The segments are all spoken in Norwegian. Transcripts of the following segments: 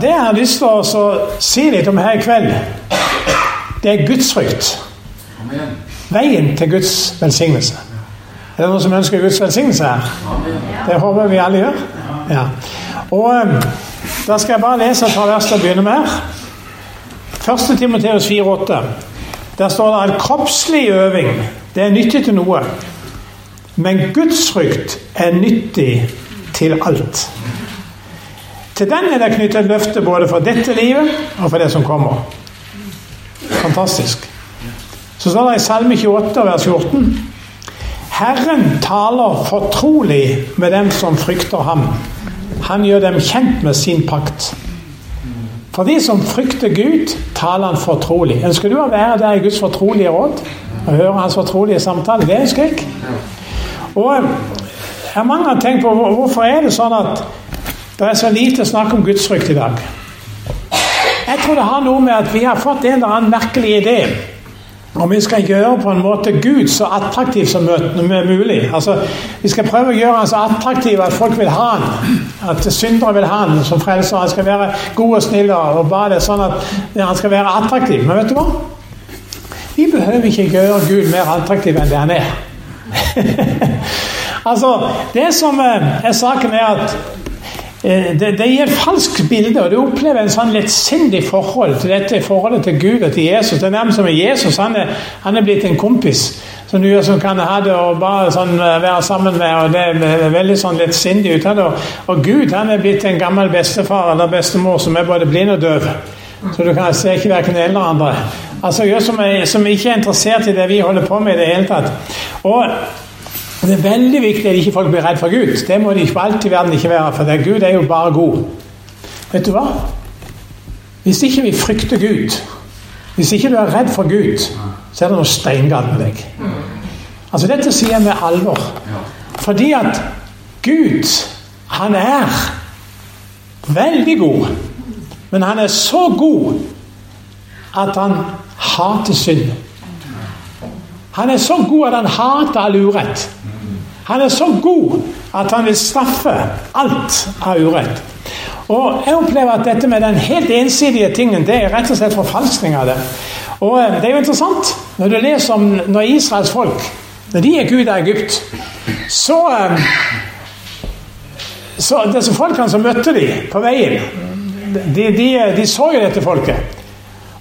det jeg har lyst til å si litt om her i kveld, det er gudsfrykt. Veien til Guds velsignelse. Er det noen som ønsker Guds velsignelse her? Det håper vi alle gjør. Ja. Og eh, Da skal jeg bare lese et par vers til å begynne med. her. 1. Timoteus 4,8. Der står det at kroppslig øving det er nyttig til noe. Men gudsfrykt er nyttig til alt. Til den er det knyttet et løfte både for dette livet og for det som kommer. Fantastisk. Så står det i Salme 28, vers 14. Herren taler fortrolig med dem som frykter ham. Han gjør dem kjent med sin pakt. For de som frykter Gud, taler han fortrolig. Ønsker du å være der i Guds fortrolige råd? Og høre hans fortrolige samtale? Det ønsker jeg. Og jeg har mange ganger tenkt på hvorfor er det sånn at det er så lite snakk om gudsfrykt i dag. Jeg tror det har noe med at vi har fått en eller annen merkelig idé. Og vi skal gjøre på en måte Gud så attraktiv som mulig. Altså, Vi skal prøve å gjøre han så attraktiv at folk vil ha han. At syndere vil ha han som frelser. Han skal være god og snill og bare det sånn at han skal være attraktiv. Men vet du hva? Vi behøver ikke gjøre Gud mer attraktiv enn det han er. altså, det som eh, er saken, er at det, det gir falskt bilde, og du opplever en sånn lettsindig forhold til dette forholdet til Gud og til Jesus. Det er nærmest som Jesus han er, han er blitt en kompis som du som kan ha det og bare sånn eh, være sammen med. og Det er veldig sånn lettsindig ut av det. Og, Gud han er blitt en gammel bestefar eller bestemor som er både blind og døv. Så du kan se ikke verken det eller andre. Altså gjør som, er, som ikke er interessert i det vi holder på med i det hele tatt. Og det er veldig viktig at ikke folk blir redd for Gud. Det må de ikke alltid i verden ikke være, for det, Gud er jo bare god. Vet du hva? Hvis ikke vi frykter Gud, hvis ikke du er redd for Gud, så er det noe steingalt med deg. Altså Dette sier jeg med alvor. Fordi at Gud, han er veldig god. Men han er så god at han hater synd. Han er så god at han hater all urett. Han er så god at han vil straffe alt av urett. Og jeg opplever at dette med den helt ensidige tingen, det er rett og slett forfalskning av det. Og eh, det er jo interessant når du leser om når Israels folk Når de gikk ut av Egypt, så eh, Så disse folkene som møtte de på veien, de, de, de så jo dette folket.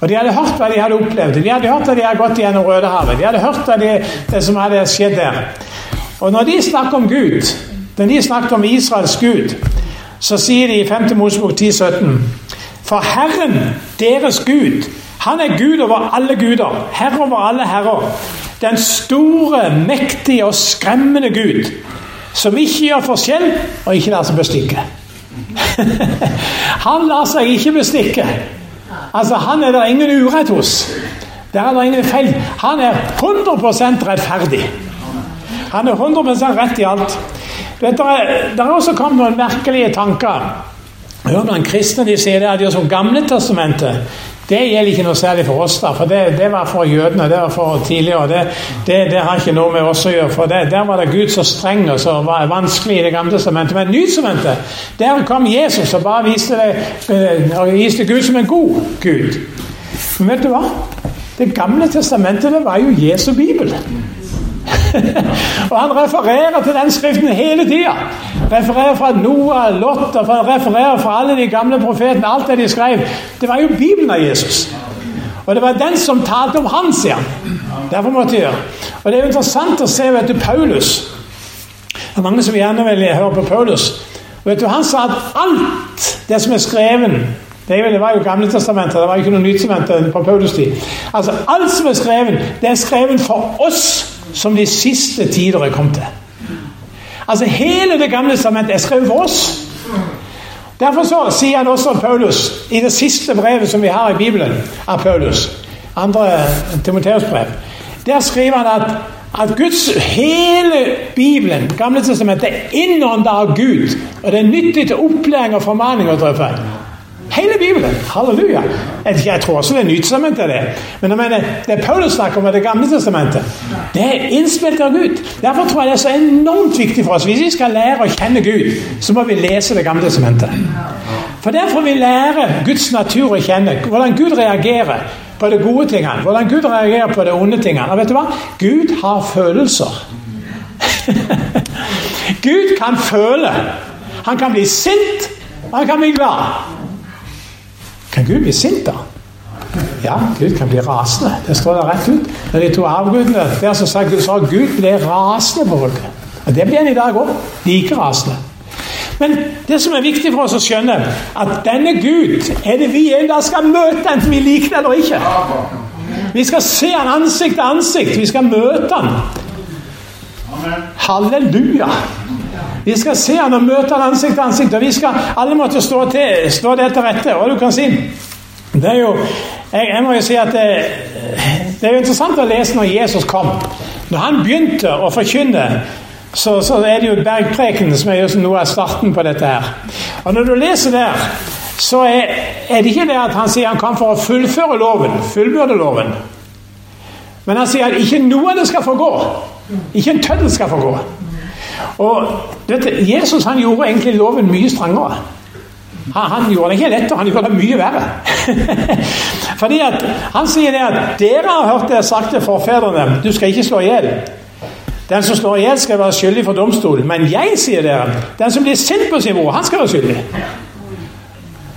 Og De hadde hørt hva de hadde opplevd. De hadde hørt at de hadde gått gjennom Rødehavet. De hadde hørt de, det som hadde skjedd der. Og når de snakker om Gud, når de snakker om Israels Gud, så sier de i 5. Mosebok 10,17 For Herren, deres Gud, han er Gud over alle guder, herre over alle herrer. Den store, mektige og skremmende Gud, som ikke gjør forskjell og ikke lar seg bestikke. han lar seg ikke bestikke. Altså, Han er det ingen urett hos. Der er det ingen feil. Han er 100% rettferdig. Han er 100% rett i alt. Vet, det, Der det er også kommet noen merkelige tanker. Hør Blant kristne de sier det at de som Gamle testamentet det gjelder ikke noe særlig for oss, da, for det, det var for jødene. Det var for tidligere. Det, det, det har ikke noe med oss å gjøre. for Der var det Gud så streng og så vanskelig i Det gamle testamentet. Men Nytestamentet, der kom Jesus og bare viste, det, eh, viste Gud som en god Gud. Men vet du hva? Det gamle testamentet det var jo Jesu bibel. Og han refererer til den skriften hele tida. Refererer fra Noah, Lot og refererer fra alle de gamle profetene. Alt det de skrev. Det var jo Bibelen av Jesus. Og det var den som talte om han, sier han. Derfor måtte jeg gjøre. Og det er jo interessant å se vet du, Paulus. Det er mange som gjerne vil høre på Paulus. Og vet du, Han sa at alt det som er skrevet det var jo Gamle testamenter, det var ikke noe nytestamentet på Paulus tid. Altså, alt som er skrevet, det er skrevet for oss som de siste tider er kommet til. Altså, hele Det gamle testamentet er skrevet for oss. Derfor så sier han også Paulus i det siste brevet som vi har i Bibelen av Paulus, andre Timoteus brev, der skriver han at, at Guds hele Bibelen, Gamle testamentet, er innånda av Gud. Og det er nyttig til opplæring og formaning. og treffe. Hele Bibelen. Halleluja. Jeg, tror også det er Nytestamentet, det. Men jeg mener, det Paulus snakker om, er Det gamle testamentet. Det er innspilt av Gud. Derfor tror jeg det er så enormt viktig for oss. Hvis vi skal lære å kjenne Gud, så må vi lese Det gamle testamentet. For derfor vi lære Guds natur å kjenne. Hvordan Gud reagerer på de gode tingene. Hvordan Gud reagerer på de onde tingene. Og vet du hva? Gud har følelser. Gud kan føle. Han kan bli sint, og han kan bli glad. Kan Gud bli sint, da? Ja, Gud kan bli rasende. Det står der rett ut. Når de to avgudene der så sa Gud, så Gud ble rasende på folket. Og Det blir han i dag òg. Like rasende. Men det som er viktig for oss å skjønne, at denne Gud er det vi en dag skal møte, enten vi liker det eller ikke. Vi skal se han ansikt til ansikt. Vi skal møte han. Halleluja. Vi skal se han og møte han ansikt til ansikt. Og vi skal alle måtte stå, til, stå det til rette. Og du kan si Det er jo Jeg, jeg må jo si at det, det, er jo interessant å lese når Jesus kom. Når han begynte å forkynne, så, så er det jo bergprekenen som er noe av starten på dette her. Og når du leser der, så er, er det ikke det at han sier han kom for å fullføre loven, fullbyrde loven. Men han sier at ikke noe av det skal få gå. Ikke en tøddel skal få gå. Og vet Jesus han gjorde egentlig loven mye strengere. Han, han gjorde det ikke lettere, han gjorde det mye verre. Fordi at Han sier det at dere har hørt det sagt til forfedrene du skal ikke slå i hjel. Den som slår i hjel, skal være skyldig for domstolen. Men jeg sier dere, den som blir sint på sin mor, han skal være skyldig.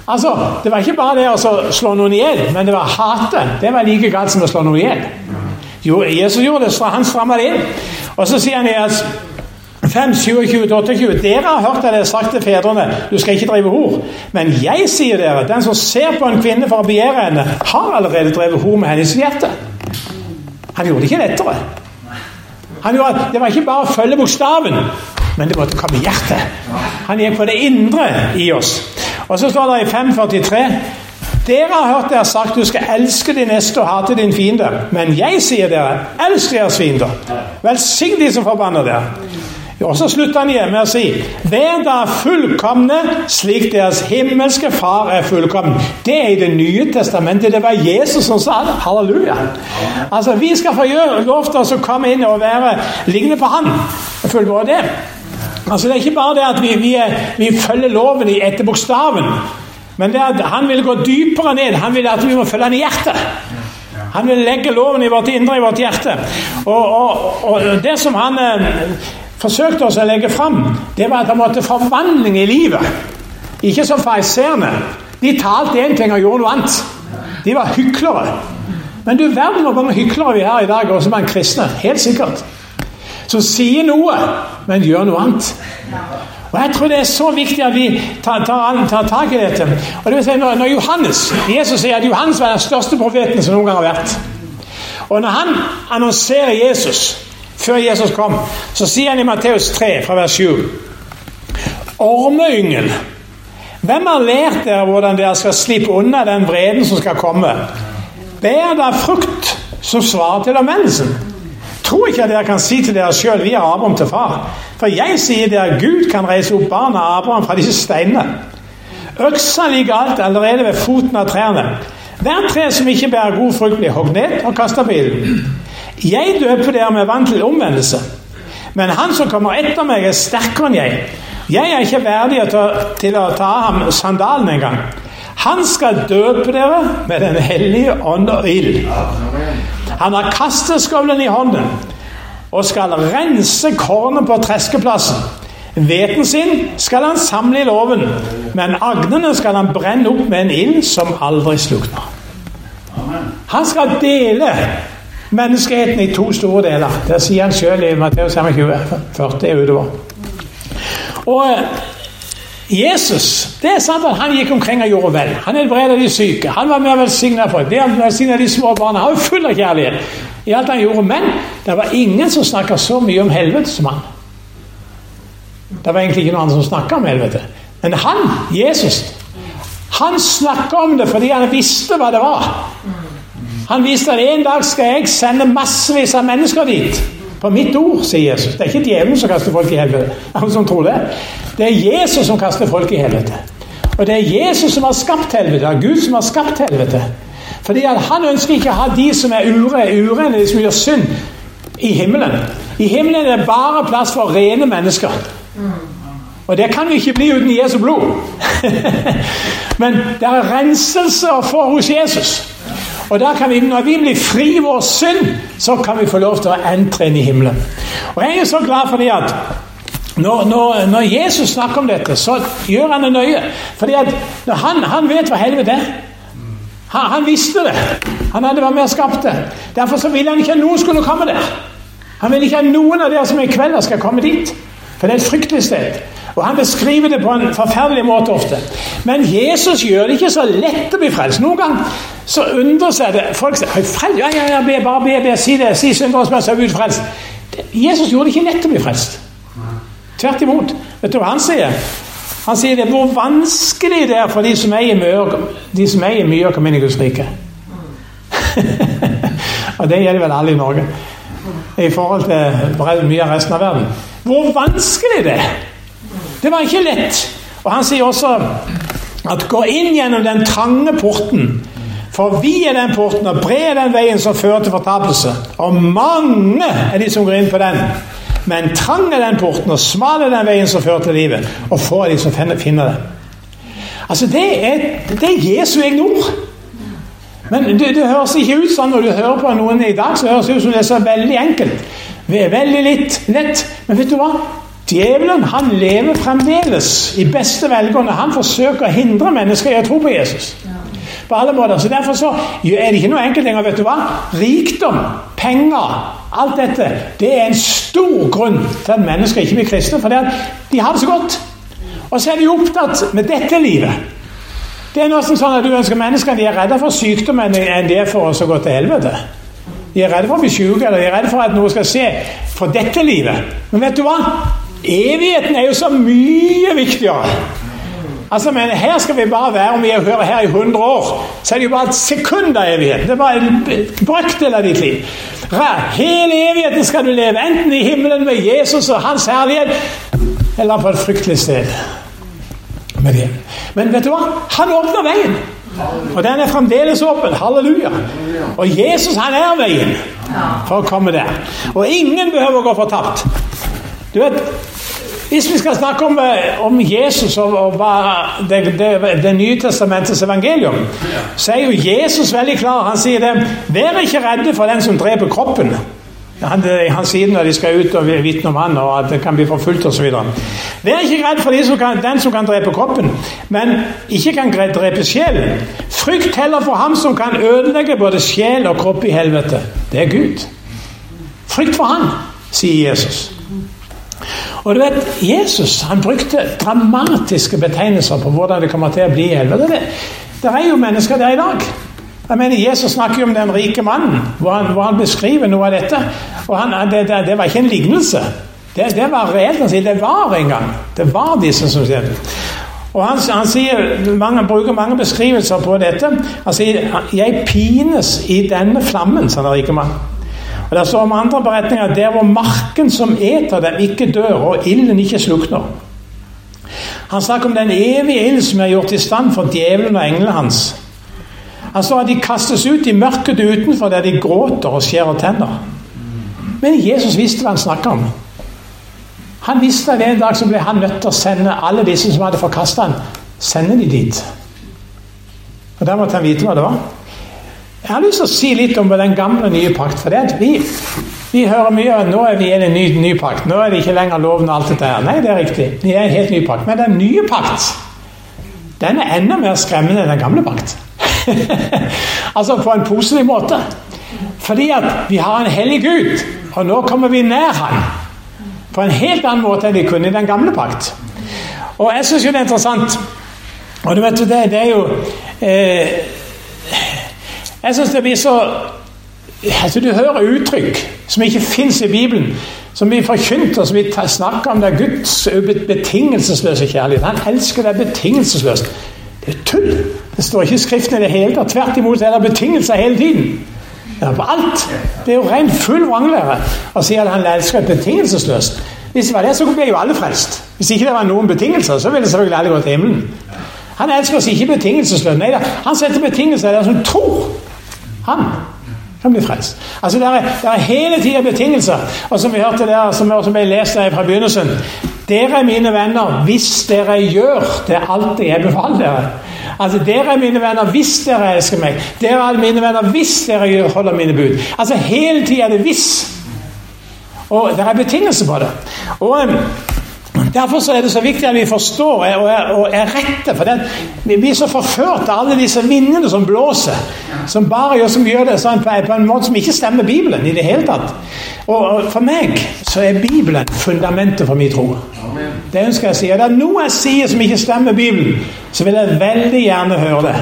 Altså, Det var ikke bare det å slå noen i hjel, men det var hatet. Det var like galt som å slå noen i hjel. Jesus gjorde det, han stramma det inn. Og så sier han i 5, 27, 28 Dere har hørt det det har sagt til fedrene du skal ikke drive hor. Men jeg sier dere, den som ser på en kvinne for å begjære henne, har allerede drevet hor med hennes hjerte. Han gjorde det ikke lettere. Han gjorde, det var ikke bare å følge bokstaven, men det måtte komme hjertet. Han gikk på det indre i oss. Og så står det i 543 dere har hørt dere sagt du skal elske din neste og hate din fiende. Men jeg sier dere, elsk deres fiender. Velsign de som forbanner dere. Og så slutter han igjen med å si Vær da fullkomne slik deres himmelske Far er fullkommen. Det er i Det nye testamentet. Det var Jesus som sa det. Halleluja. Altså, Vi skal få gjøre lov til å komme inn og være lignende på Han. Fullbore det. Altså, Det er ikke bare det at vi, vi, vi følger loven i etter bokstaven. Men det at han vil gå dypere ned. Han vil at vi må følge han i hjertet. Han vil legge loven i vårt indre, i vårt hjerte. Og, og, og det som han eh, forsøkte oss å legge fram, det var at det måtte forvandling i livet. Ikke som fariseerne. De talte én ting og gjorde noe annet. De var hyklere. Men du verden hvor mange hyklere vi har i dag, også blant kristne. Helt sikkert. Som sier noe, men gjør noe annet. Og Jeg tror det er så viktig at vi tar, tar, tar tak i dette. Og det vil si, når, Johannes, Jesus sier at Johannes var den største profeten som noen gang har vært. Og når han annonserer Jesus før Jesus kom, så sier han i Matteus 3, fra vers 7 Ormeyngel, hvem har lært dere hvordan dere skal slippe unna den vreden som skal komme? Bær da frukt som svarer til omvendelsen. Tro ikke at dere kan si til dere sjøl 'Vi er Abraham til far'. For jeg sier dere Gud kan reise opp barna av Abraham fra disse steinene. Øksa ligger alt allerede ved foten av trærne. Hvert tre som ikke bærer god frukt, blir hogd ned og kasta på ilden. Jeg døper dere med vann til omvendelse. Men han som kommer etter meg, er sterkere enn jeg. Jeg er ikke verdig til å ta av ham sandalen engang. Han skal døpe dere med Den hellige ånd og ild. Han har kasteskålen i hånden og skal rense kornet på treskeplassen. Hveten sin skal han samle i låven, men agnene skal han brenne opp med en ild som aldri slukner. Han skal dele menneskeheten i to store deler. Det sier han sjøl i Matteus 25, 40 utover. Og Jesus det er sant at han gikk omkring og gjorde vel. Han helbreda de syke. Han var med og velsigna folk. Det velsigna de små barna. Han var full av kjærlighet i alt han gjorde. Men det var ingen som snakka så mye om helvete som han. Det var egentlig ikke noen som snakka om helvete. Men han, Jesus, han snakka om det fordi han visste hva det var. Han viste at en dag skal jeg sende massevis av mennesker dit. På mitt ord, sier Jesus. Det er ikke djevelen som kaster folk i helvete. Er som tror det? Det er Jesus som kaster folk i helvete. Og det er Jesus som har skapt helvete. Det er Gud som har skapt helvete. Fordi Han ønsker ikke å ha de som er ure, urene, de som gjør synd, i himmelen. I himmelen er det bare plass for rene mennesker. Og det kan vi ikke bli uten Jesu blod. Men det er renselse å få hos Jesus. Og da kan vi, Når vi blir fri i vår synd, så kan vi få lov til å entre inn i himmelen. Og Jeg er så glad for det at når, når, når, Jesus snakker om dette, så gjør han det nøye. Fordi at han, han vet hva helvete er. Han, han, visste det. Han hadde vært med og skapt det. Derfor så ville han ikke at noen skulle komme der. Han ville ikke at noen av dere som er i kveld, skal komme dit. For det er et fryktelig sted. Og Han beskriver det på en forferdelig måte ofte. Men Jesus gjør det ikke så lett å bli frelst. Noen ganger så undrer seg det Folk sier ja, ja, ja, be, bare be, be, si det. Si syndere som er Gud frelst. Jesus gjorde det ikke lett å bli frelst. Tvert imot. Vet du hva han sier? Han sier det hvor vanskelig det er for de som eier mye, de som eier mye å komme inn i Guds rike. og det gjelder vel alle i Norge i forhold til mye av resten av verden. Hvor vanskelig det er! Det var ikke lett. Og han sier også at gå inn gjennom den trange porten. For vi er den porten, og bred er den veien som fører til fortapelse. Og mange er de som går inn på den. Men trang er den porten, og smal er den veien som fører til livet. Og få er de som finner det. Altså, det er, det er Jesu egne ord. Men det, det, høres ikke ut sånn når du hører på noen i dag, så høres det ut som det er så veldig enkelt. Veldig litt lett. Men vet du hva? Djevelen han lever fremdeles i beste velgående. Han forsøker å hindre mennesker i å tro på Jesus. På alle måter. Så Derfor så er det ikke noe enkelt lenger. vet du hva? Rikdom, penger, alt dette, det er en stor grunn til at mennesker ikke blir kristne. For de har det så godt. Og så er de opptatt med dette livet. Det er nesten sånn at du ønsker mennesker de er redde for sykdom enn de er for å gå til helvete. De er redde for å bli syke, eller de er redde for at noe skal skje for dette livet. Men vet du hva? Evigheten er jo så mye viktigere. Altså, men Her skal vi bare være, om vi hører her i 100 år, så er det jo bare et sekund av evigheten. Det er bare en brøkdel av ditt liv. Hele evigheten skal du leve, enten i himmelen med Jesus og hans herlighet, eller på et fryktelig sted med det. Men vet du hva? Han åpner veien. Og den er fremdeles åpen. Halleluja. Og Jesus, han er veien for å komme der. Og ingen behøver å gå fortapt. Du vet, Hvis vi skal snakke om, eh, om Jesus og, og det, det, det, nye testamentets evangelium, så er jo Jesus veldig klar. Han sier det Vær ikke redde for den som dreper kroppen. Han, han sier når de skal ut og vitne om han, og at det kan bli forfulgt osv. Vær ikke redd for de som kan, den som kan drepe kroppen, men ikke kan drepe sjelen. Frykt heller for ham som kan ødelegge både sjel og kropp i helvete. Det er Gud. Frykt for han, sier Jesus. Og du vet, Jesus han brukte dramatiske betegnelser på hvordan det kommer til å bli i helvete. Det, det er jo mennesker der i dag. Jeg mener, Jesus snakker jo om den rike mannen, hvor han, hvor han beskriver noe av dette. Og han, det, det, det, var ikke en lignelse. Det, det var reelt. Han sier det var en gang. Det var disse som skjedde. Og han, han sier, mange, bruker mange beskrivelser på dette. Han sier 'Jeg pines i denne flammen', sa den rike mannen. Og Det står om andre beretninger der hvor marken som eter dem, ikke dør, og ilden ikke slukner. Han snakker om den evige ild som er gjort i stand for djevelen og englene hans. Han står at de kastes ut i mørket utenfor der de gråter og skjærer tenner. Men Jesus visste hva han snakket om. Han visste at en dag så ble han nødt til å sende alle disse som hadde forkasta ham, sende de dit. Og Der måtte han vite hva det var. Jeg har lyst til å si litt om den gamle nye pakt. For det er vi, vi hører mye om nå er vi i en ny, ny pakt. Nå er det ikke lenger loven og alt dette her. Nei, det er riktig. Vi er en helt ny pakt. Men den nye pakt den er enda mer skremmende enn den gamle pakt. altså på en positiv måte. Fordi at vi har en hellig Gud, og nå kommer vi nær Han. På en helt annen måte enn vi kunne i den gamle pakt. Og jeg syns jo det er interessant Og du vet jo, det, det er jo eh, jeg syns det blir så altså Du hører uttrykk som ikke fins i Bibelen, som vi forkynte, som vi snakker om det er Guds betingelsesløse kjærlighet. Han elsker deg betingelsesløst. Det er tull! Det står ikke i Skriften i det hele tatt. Tvert imot er det betingelser hele tiden. Det er på alt. Det er jo ren full vranglære å si at han elsker betingelsesløst. Hvis det var det, så ble jo alle frelst. Hvis ikke det var noen betingelser, så ville selvfølgelig alle gå til himmelen. Han elsker oss ikke betingelsesløst. Nei han setter betingelser der som tror. Han kan bli frelst. Altså, Det er, det er hele tida betingelser. Og som vi hørte der, som, som jeg leste fra begynnelsen Dere er mine venner hvis dere gjør det alltid jeg befaler dere. Altså, Dere er mine venner hvis dere elsker meg. Dere er mine venner hvis dere holder mine bud. Altså, Hele tida er det hvis. Og det er betingelser på det. Og Derfor er det så viktig at vi forstår og er, og er rette. For det, vi blir så forført av alle disse vindene som blåser. Som bare gjør, som gjør det sånn, på, på, en måte som ikke stemmer Bibelen i det hele tatt. Og, og For meg så er Bibelen fundamentet for min tro. Det ønsker jeg å si. Og det er noe jeg sier som ikke stemmer Bibelen, så vil jeg veldig gjerne høre det.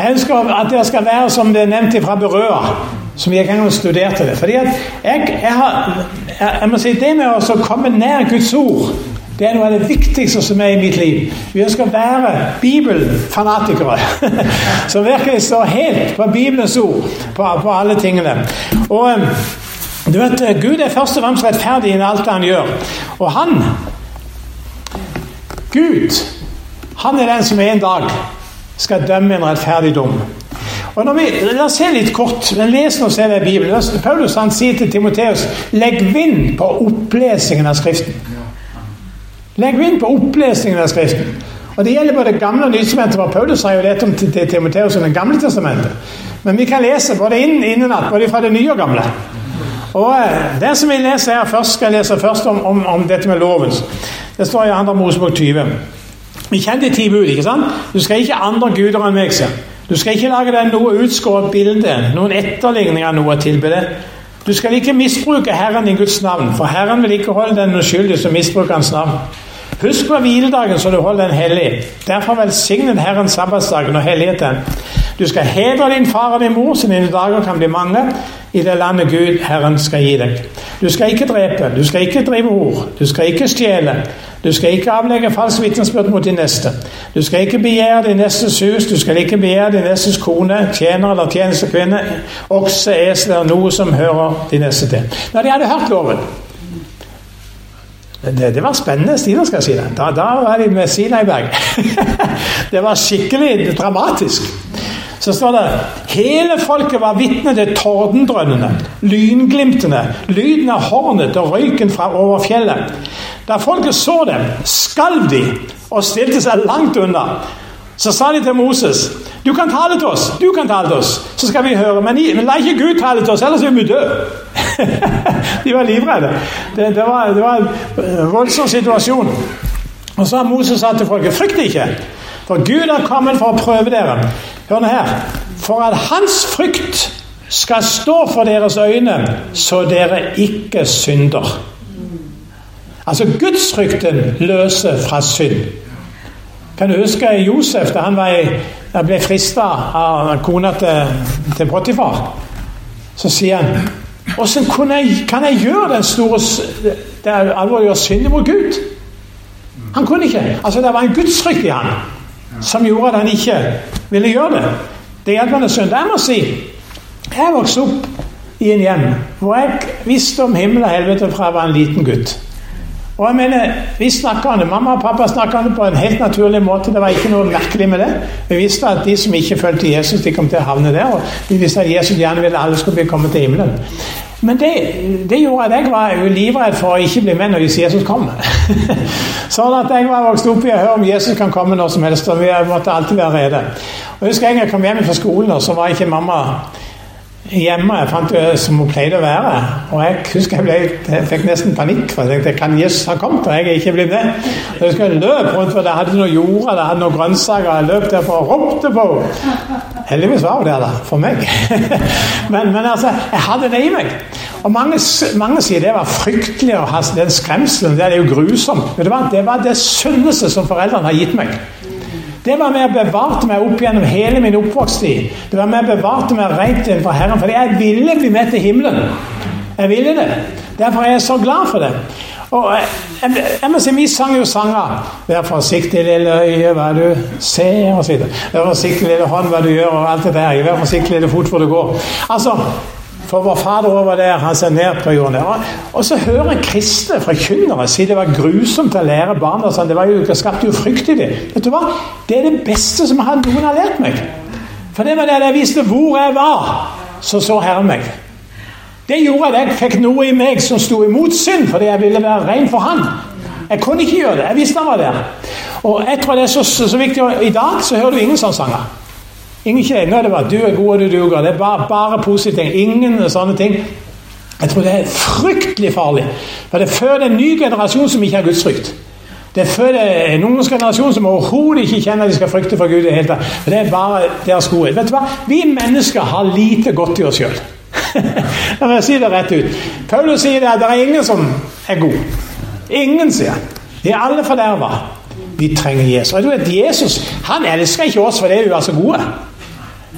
Jeg ønsker at det skal være som det er nevnt fra Berøa, som jeg en gang studerte det. Fordi at jeg, jeg, har, jeg, jeg må si Det med å komme nær Guds ord det er noe av det viktigste som er i mitt liv. Vi ønsker å være bibelfanatikere. Som virkelig står helt på Bibelens ord på, på alle tingene. Og um, du vet, Gud er først og fremst rettferdig i alt han gjør. Og han, Gud, han er den som en dag skal dømme en rettferdig dom. Og når vi, La oss se litt kort. Les nå se i Bibelen. Paulus han sier til Timoteus legg vind på opplesingen av Skriften. Legg vind på opplesningen av Skriften. Og Det gjelder både Gamle og Nytestamentet. Paulus har jo lett om til, Timoteus og Det gamle testamentet. Men vi kan lese både inn innenat, både fra det nye og gamle. Og eh, Det som vi leser her først, skal jeg lese først om, om, om dette med loven. Det står i 2. Mosebok 20. Vi kjenner ti bud. ikke sant? Du skal ikke andre guder enn meg. Du skal ikke lage deg noe utskåret bilde, noen etterligning av noe å tilbe deg. Du skal ikke misbruke Herren i Guds navn, for Herren vil ikke holde den uskyldige som misbruker Hans navn. Husk på hviledagen så du holder den hellig. Derfor velsignet Herren sabbatsdagen og helligheten. Du skal hedre din far og din mor, så dine dager kan bli mange i det landet Gud, Herren, skal gi deg. Du skal ikke drepe, du skal ikke drive hor, du skal ikke stjele. Du skal ikke avlegge falsk vitnesbyrd mot din neste. Du skal ikke begjære din nestes hus, du skal ikke begjære din nestes kone, tjener eller tjenestekvinne, okse, esel eller noe som hører din neste til. Når de hadde hørt loven det, det, var spennende stiler, skal jeg si deg. Da, da var de med Sinai Berg. det var skikkelig dramatisk. Så står det hele folket var vitne til tordendrønnene, lynglimtene, lyden av hornet og røyken fra over fjellet. Da folket så dem, skalv de og stilte seg langt unna. Så sa de til Moses du kan tale til oss, du kan tale til oss, så skal vi høre. Men, men la ikke Gud tale til oss, ellers vil vi dø. de var livredde. Det, det, var, det var en voldsom situasjon. Og så har Moses sagt til folket frykt ikke, for Gud har kommet for å prøve dere. Hør nå her. For at hans frykt skal stå for deres øyne, så dere ikke synder. Altså gudsfrykten løser fra synd. Kan du huske Josef da han i, ble frista av kona til, til Potifar? Så sier han Åssen kan jeg gjøre den store det alvorlige synd mot Gud? Han kunne ikke. Altså Det var en gudsfrykt i han som gjorde at han ikke ville gjøre det. Det hjalp han å synde. Jeg må si jeg vokste opp i en hjem hvor jeg visste om himmel og helvete fra jeg var en liten gutt. Og jeg mener, Vi snakka om det. Mamma og pappa snakka om det på en helt naturlig måte. Det var ikke noe merkelig med det. Vi visste at de som ikke fulgte Jesus, de kom til å havne der. Og vi visste at Jesus gjerne ville alle skulle komme til himmelen. Men det, det, gjorde at jeg var livredd for å ikke bli med når Jesus kom. sånn at jeg var vokst opp i å høre om Jesus kan komme når som helst. Og vi måtte alltid være rede. Og jeg husker en gang jeg kom hjem fra skolen, og så var ikke mamma hjemme. Jeg fant det som hun pleide å være. Og jeg husker jeg, ble, jeg fikk nesten panikk. for Jeg tenkte, Kan Jesus ha kommet, og jeg er ikke blitt jeg husker jeg løp rundt, for det hadde noe jord det hadde noen grønnsaker. Jeg løp derfor og ropte på henne. Heldigvis var hun der, da. For meg. men, men, altså, jeg hadde det i meg. Og mange, mange sier det var fryktelig å ha den skremselen. Det er jo grusomt. Men det var det, var det sunneste som foreldrene har gitt meg. Det var med å bevarte meg opp gjennom hele min oppvoksttid. Det var med å bevarte meg rent innenfor Herren, fordi jeg ville bli med til himmelen. Jeg ville det. Derfor er jeg så glad for det. Og jeg, jeg, må si, Vi sang jo sanger. 'Vær forsiktig, lille øye, hva du ser', osv. 'Vær forsiktig, lille hånd, hva du gjør', og alt det der. 'Vær forsiktig, lille fot, hvor du går'. Altså, For vår Fader over der, han ser ned på jorden. Og, og så hører kristne forkynnere si det var grusomt å lære barna sånn. Det, var jo, det skapte jo frykt i dem. Vet du hva? Det er det beste som noen har lært meg. For det var det jeg viste hvor jeg var, så så Herren meg. Det gjorde at jeg fikk noe i meg som sto imot synd, fordi jeg ville være ren for Han. Jeg kunne ikke gjøre det. Jeg visste han var der. Og jeg tror det er så, så viktig. I dag så hører du ingen sånne sanger. Ingen ikke Nå er det bare 'du er god og du duger'. Det er bare, bare positive. Ingen sånne ting. Jeg tror det er fryktelig farlig. For det føder en ny generasjon som ikke har gudsfrykt. Det føder en ungdomsgenerasjon som overhodet ikke kjenner at de skal frykte for Gud. i hele tatt. For det er bare deres godhet. Vet du hva? Vi mennesker har lite godt i oss sjøl. La meg si det rett ut. Paulus sier det at det er ingen som er god. Ingen, sier han. De er alle forderva. Vi trenger Jesus. Og du vet, Jesus han elsker ikke oss fordi vi var så gode.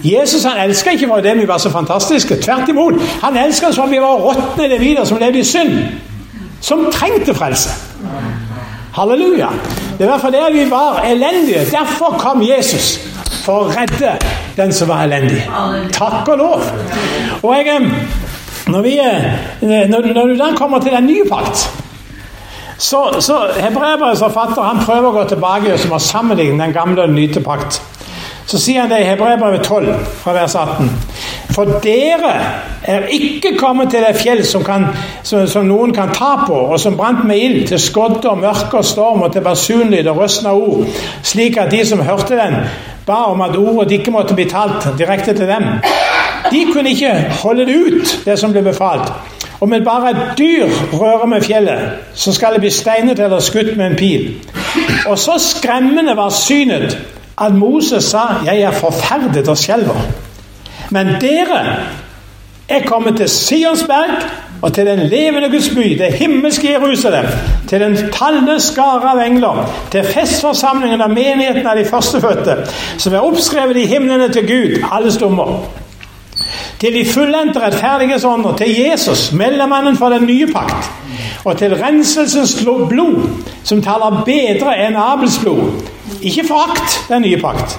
Jesus han elsker ikke fordi vi var så fantastiske. Tvert imot. Han elsker oss fordi vi var råtne individer som levde i synd. Som trengte frelse. Halleluja. Det var fordi vi var elendige. Derfor kom Jesus. For å redde den som var elendig. Takk og lov. Og jeg, når, vi, når, når du da kommer til den nye pakt så, så Hebreerbrevets forfatter han prøver å gå tilbake og sammenligne den gamle og den nye pakt. Så sier han det i Hebreerbrevet 12, fra vers 18. For dere er ikke kommet til det fjell som, kan, som, som, noen kan ta på, og som brant med ild, til skodde og mørke og storm og til basunlyd og røsten av ord, slik at de som hørte den, ba om at ordet ikke måtte bli talt direkte til dem. De kunne ikke holde det ut, det som ble befalt. Om en bare et dyr rører med fjellet, så skal det bli steinet eller skutt med en pil. Og så skremmende var synet at Moses sa 'Jeg er forferdet og skjelver'. Men dere er kommet til Sionsberg og til den levende Guds by, det himmelske Jerusalem, til den talne skare av engler, til festforsamlingen av menigheten av de førstefødte, som er oppskrevet i himlene til Gud, alles dommer til de fullendte rettferdiges ånder, til Jesus, mellommannen for den nye pakt, og til renselsens blod, som taler bedre enn Abels blod. Ikke forakt den nye pakt.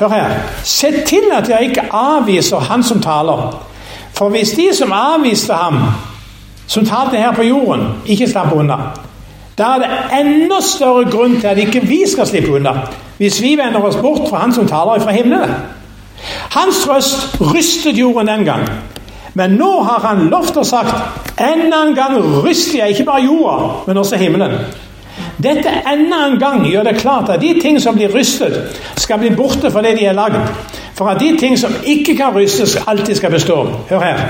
Hør her. Se til at jeg ikke avviser Han som taler. For hvis de som avviste ham, som talte her på jorden, ikke slapp unna, da er det enda større grunn til at ikke vi skal slippe unna, hvis vi vender oss bort fra Han som taler fra himmelen. Hans røst rystet jorden den gang. Men nå har han lovt og sagt enda en gang ryster jeg ikke bare jorda, men også himmelen. Dette enda en gang gjør det klart at de ting som blir rystet, skal bli borte fordi de er lagd. For at de ting som ikke kan rystes, alltid skal bestå. Hør her.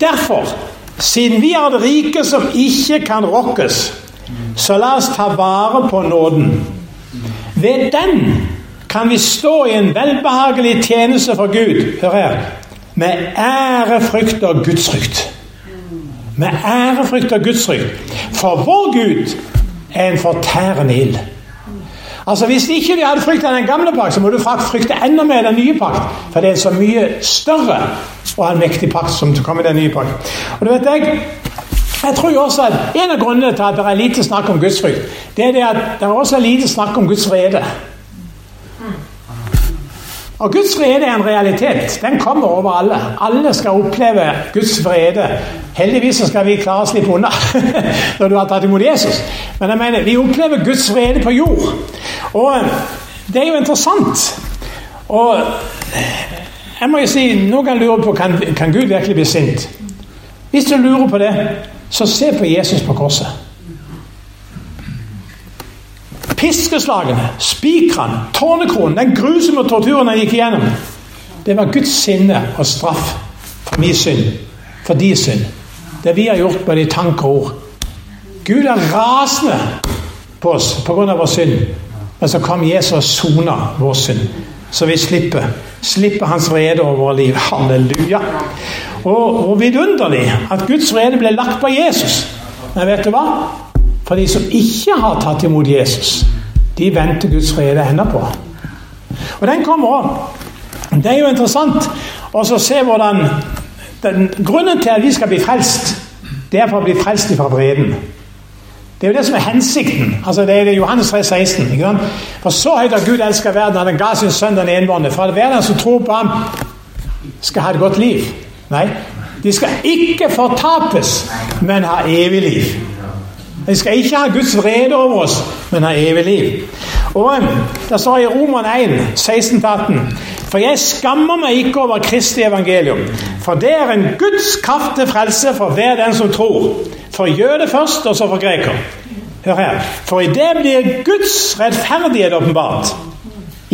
Derfor, siden vi har det rike som ikke kan rokkes, så la oss ta vare på nåden. Ved den kan vi stå i en velbehagelig tjeneste for Gud hør her, med ærefrykt og gudsfrykt. Med ærefrykt og gudsfrykt. For vår Gud er en fortærende ild. Altså Hvis ikke de hadde frykta den gamle pakt, så må du frykte enda mer den nye pakt. For det er så mye større og en mektig pakt som kommer i den nye pakt. Og du vet jeg, jeg tror jo også at En av grunnene til at det er lite snakk om gudsfrykt, det er det at det er også lite snakk om Guds vrede. Og Guds frede er en realitet. Den kommer over alle. Alle skal oppleve Guds frede. Heldigvis skal vi klare å slippe unna når du har tatt imot Jesus. Men jeg mener, vi opplever Guds frede på jord. Og eh, det er jo interessant. Og eh, jeg må jo si, Noen kan lure på kan, kan Gud virkelig bli sint. Hvis du lurer på det, så se på Jesus på korset. Piskeslagene, spikrene, tårnekronen, den grusomme torturen han gikk igjennom. Det var Guds sinne og straff for min synd, for din synd. Det vi har gjort med de tanker og ord. Gud er rasende på oss pga. vår synd. Men så kom Jesus og sona vår synd, så vi slipper, slipper hans vrede over vårt liv. Halleluja. Og, og vidunderlig at Guds vrede ble lagt på Jesus. Men vet du hva? For de som ikke har tatt imot Jesus, de venter Guds frede ennå på. Og den kommer òg. Det er jo interessant å se hvordan den, Grunnen til at vi skal bli frelst, det er for å bli frelst fra vreden. Det er jo det som er hensikten. Altså Det er det Johannes 3, 16. Ikke sant? For så høyt har Gud elska verden at han ga sin sønn den enbårne, for at hver den som tror på ham, skal ha et godt liv. Nei, de skal ikke fortapes, men ha evig liv. De skal ikke ha Guds vrede over oss, men ha evig liv. Og Det står i Roman 1, 16-18 For jeg skammer meg ikke over Kristi evangelium, for det er en Guds kraft til frelse for hver den som tror. For jøde først, og så for greker. Hør her. For i det blir Guds rettferdighet åpenbart.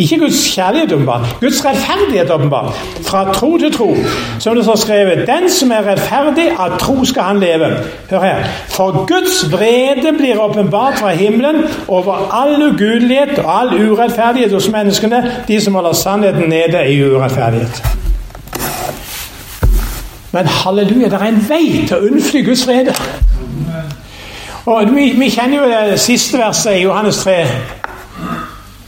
Ikke Guds kjærlighet åpenbart, Guds rettferdighet åpenbart. Fra tro til tro. Som det står skrevet, den som er rettferdig, av tro skal han leve. Hør her. For Guds vrede blir åpenbart fra himmelen over all ugudelighet og all urettferdighet hos menneskene, de som holder sannheten nede i urettferdighet. Men halleluja, det er en vei til å unnfly Guds vrede. Og vi, vi, kjenner jo det siste verset i Johannes 3.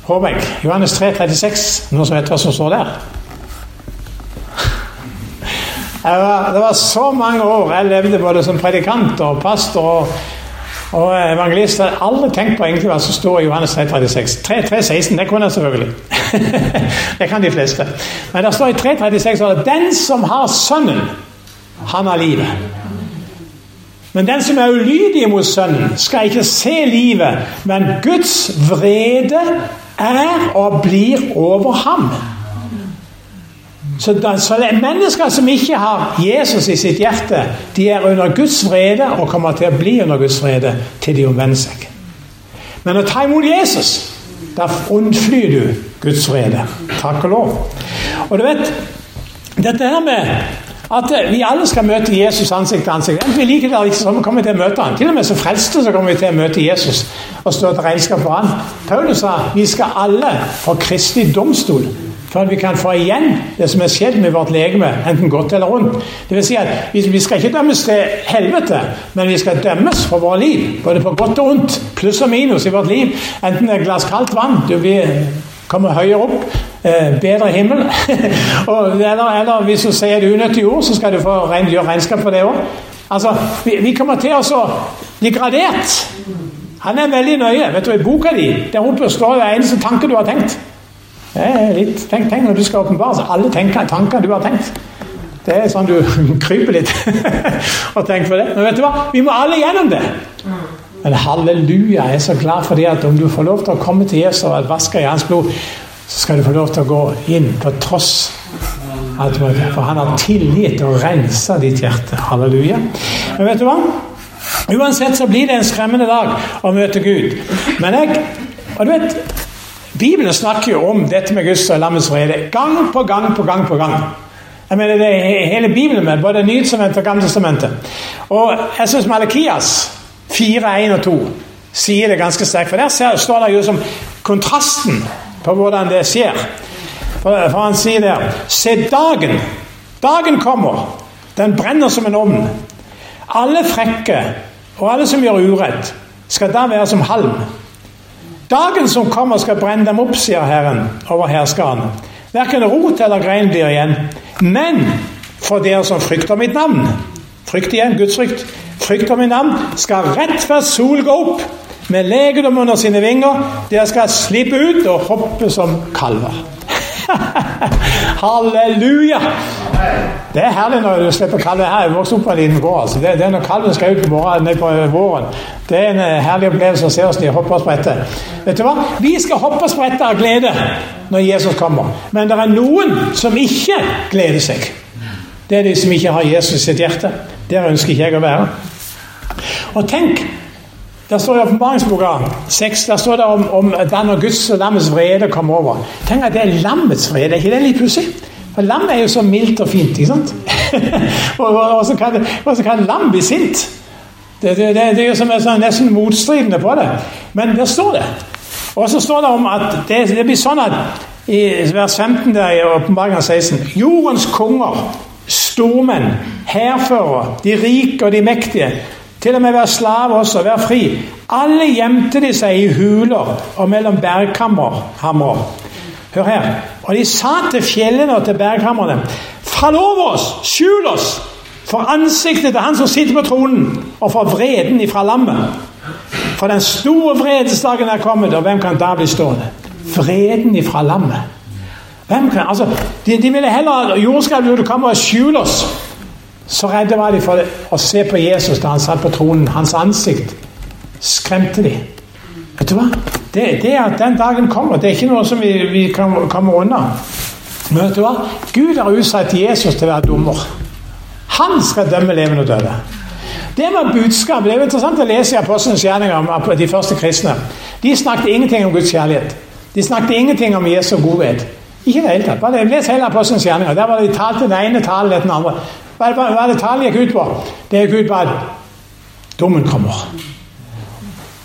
Håper. Johannes 3, 36. Noen som vet hva som står der? Var, det var så mange år jeg levde både som predikant og pastor og, og evangelist. Jeg har aldri tenkt på egentlig hva som står i Johannes 3, 36. 3, 3, 16, det kunne jeg selvfølgelig. det kan de fleste. Men det står i 3, 36 at den som har Sønnen, han har livet. Men den som er ulydig mot Sønnen, skal ikke se livet, men Guds vrede er og blir over ham. Så, da, så Mennesker som ikke har Jesus i sitt hjerte, de er under Guds vrede og kommer til å bli under Guds vrede til de omvender seg. Men å ta imot Jesus, da unnflyr du Guds vrede. Takk og lov. Og du vet, dette her med at eh, vi alle skal møte Jesus ansikt til ansikt. Enten vi liker det eller ikke, så kommer vi til å møte han. Til og med så frelste så kommer vi til å møte Jesus og stå til regnskap for han. Paulus sa vi skal alle få kristig domstol for at vi kan få igjen det som er skjedd med vårt legeme, enten godt eller ondt. Det vil si at Vi skal ikke dømmes til helvete, men vi skal dømmes for vårt liv. Både på godt og ondt, pluss og minus i vårt liv. Enten det er et glass kaldt vann, du vil komme høyere opp, Eh, bedre himmel. eller, eller, hvis du sier et unyttig ord, så skal du få gjøre regnskap for det òg. Altså, vi, vi, kommer til å bli gradert. Han er veldig nøye. vet du, I boka di der oppe står det eneste tanke du har tenkt. Det er litt, tenk, tenk når du skal åpenbare alle tenker, tanker du har tenkt. Det er sånn du kryper litt og tenker på det. Men vet du hva? Vi må alle gjennom det. Men halleluja, jeg er så glad for det at om du får lov til å komme til Jesus og vaske i hans blod, så skal du få lov til å gå inn på tross For han har tilgitt og rensa ditt hjerte. Halleluja. Men vet du hva? Uansett så blir det en skremmende dag å møte Gud. Men jeg Og du vet Bibelen snakker jo om dette med Guds og lammets vrede gang på gang på gang. på gang. Jeg mener det er hele Bibelen med, både Nytestamentet og Gamletestamentet. Og jeg syns Malakias 4, 1 og 2 sier det ganske sterkt. For der står det jo som kontrasten på hvordan det skjer. For, for han sier der Se dagen. Dagen kommer. Den brenner som en ovn. Alle frekke og alle som gjør urett, skal da være som halm. Dagen som kommer, skal brenne dem opp, sier Herren over herskeren. Verken rot eller grein blir igjen. Men for dere som frykter mitt navn Frykt igjen, Guds frykt. Frykter mitt navn, skal rett før sol gå opp med legedom under sine vinger. Dere skal slippe ut og hoppe som kalver. Halleluja! Det er herlig når du slipper kalven her. Jeg vokste opp på en liten gård. Altså. Det, det, er når kalven skal ut på, våren. Det er en eh, herlig opplevelse å se oss de hopper og spretter. Vet du hva? Vi skal hoppe og sprette av glede når Jesus kommer. Men det er noen som ikke gleder seg. Det er de som ikke har Jesus sitt hjerte. Der ønsker ikke jeg å være. Og tenk der står i åpenbaringsboka 6 der står det om, om da når Guds og lammets vrede kom over. Tenk at det er lammets vrede. Er ikke det litt pussig? For lam er jo så mildt og fint. ikke sant? og, og, og, så kan, og, så kan, lam bli sint. Det, det, det, det er jo som er sånn, nesten motstridende på det. Men der står det. Og så står det om at det, det blir sånn at i vers 15 der i åpenbaringen 16 Jordens konger, stormenn, hærførere, de rike og de mektige til og med være slave også, være fri. Alle gjemte de seg i huler og mellom berghammer. Hør her. Og de sa til fjellene og til bergkammerne, Fall over oss! Skjul oss! For ansiktet til Han som sitter på tronen, og for vreden ifra lammet. For den store vredesdagen er kommet, og hvem kan da bli stående? Vreden ifra lammet. Hvem kan, altså, de, de ville heller Jordskjelv burde komme og skjule oss Så redde var de for å se på Jesus da han satt på tronen. Hans ansikt skremte de. Vet du hva? Det, det at den dagen kommer, det er ikke noe som vi, vi kan unna. Men vet du hva? Gud har utsatt Jesus til å være dommer. Han skal dømme levende og døde. Det var budskapet. Det er jo interessant å lese i Apostlenes gjerninger om de første kristne. De snakket ingenting om Guds kjærlighet. De snakket ingenting om Jesu godhet. Ikke i det hele tatt. Bare Les hele Apostlenes gjerninger. Der var det de talte den ene talen etter den andre. Hva er det tallet gikk ut på? Det gikk ut på at dommen kommer.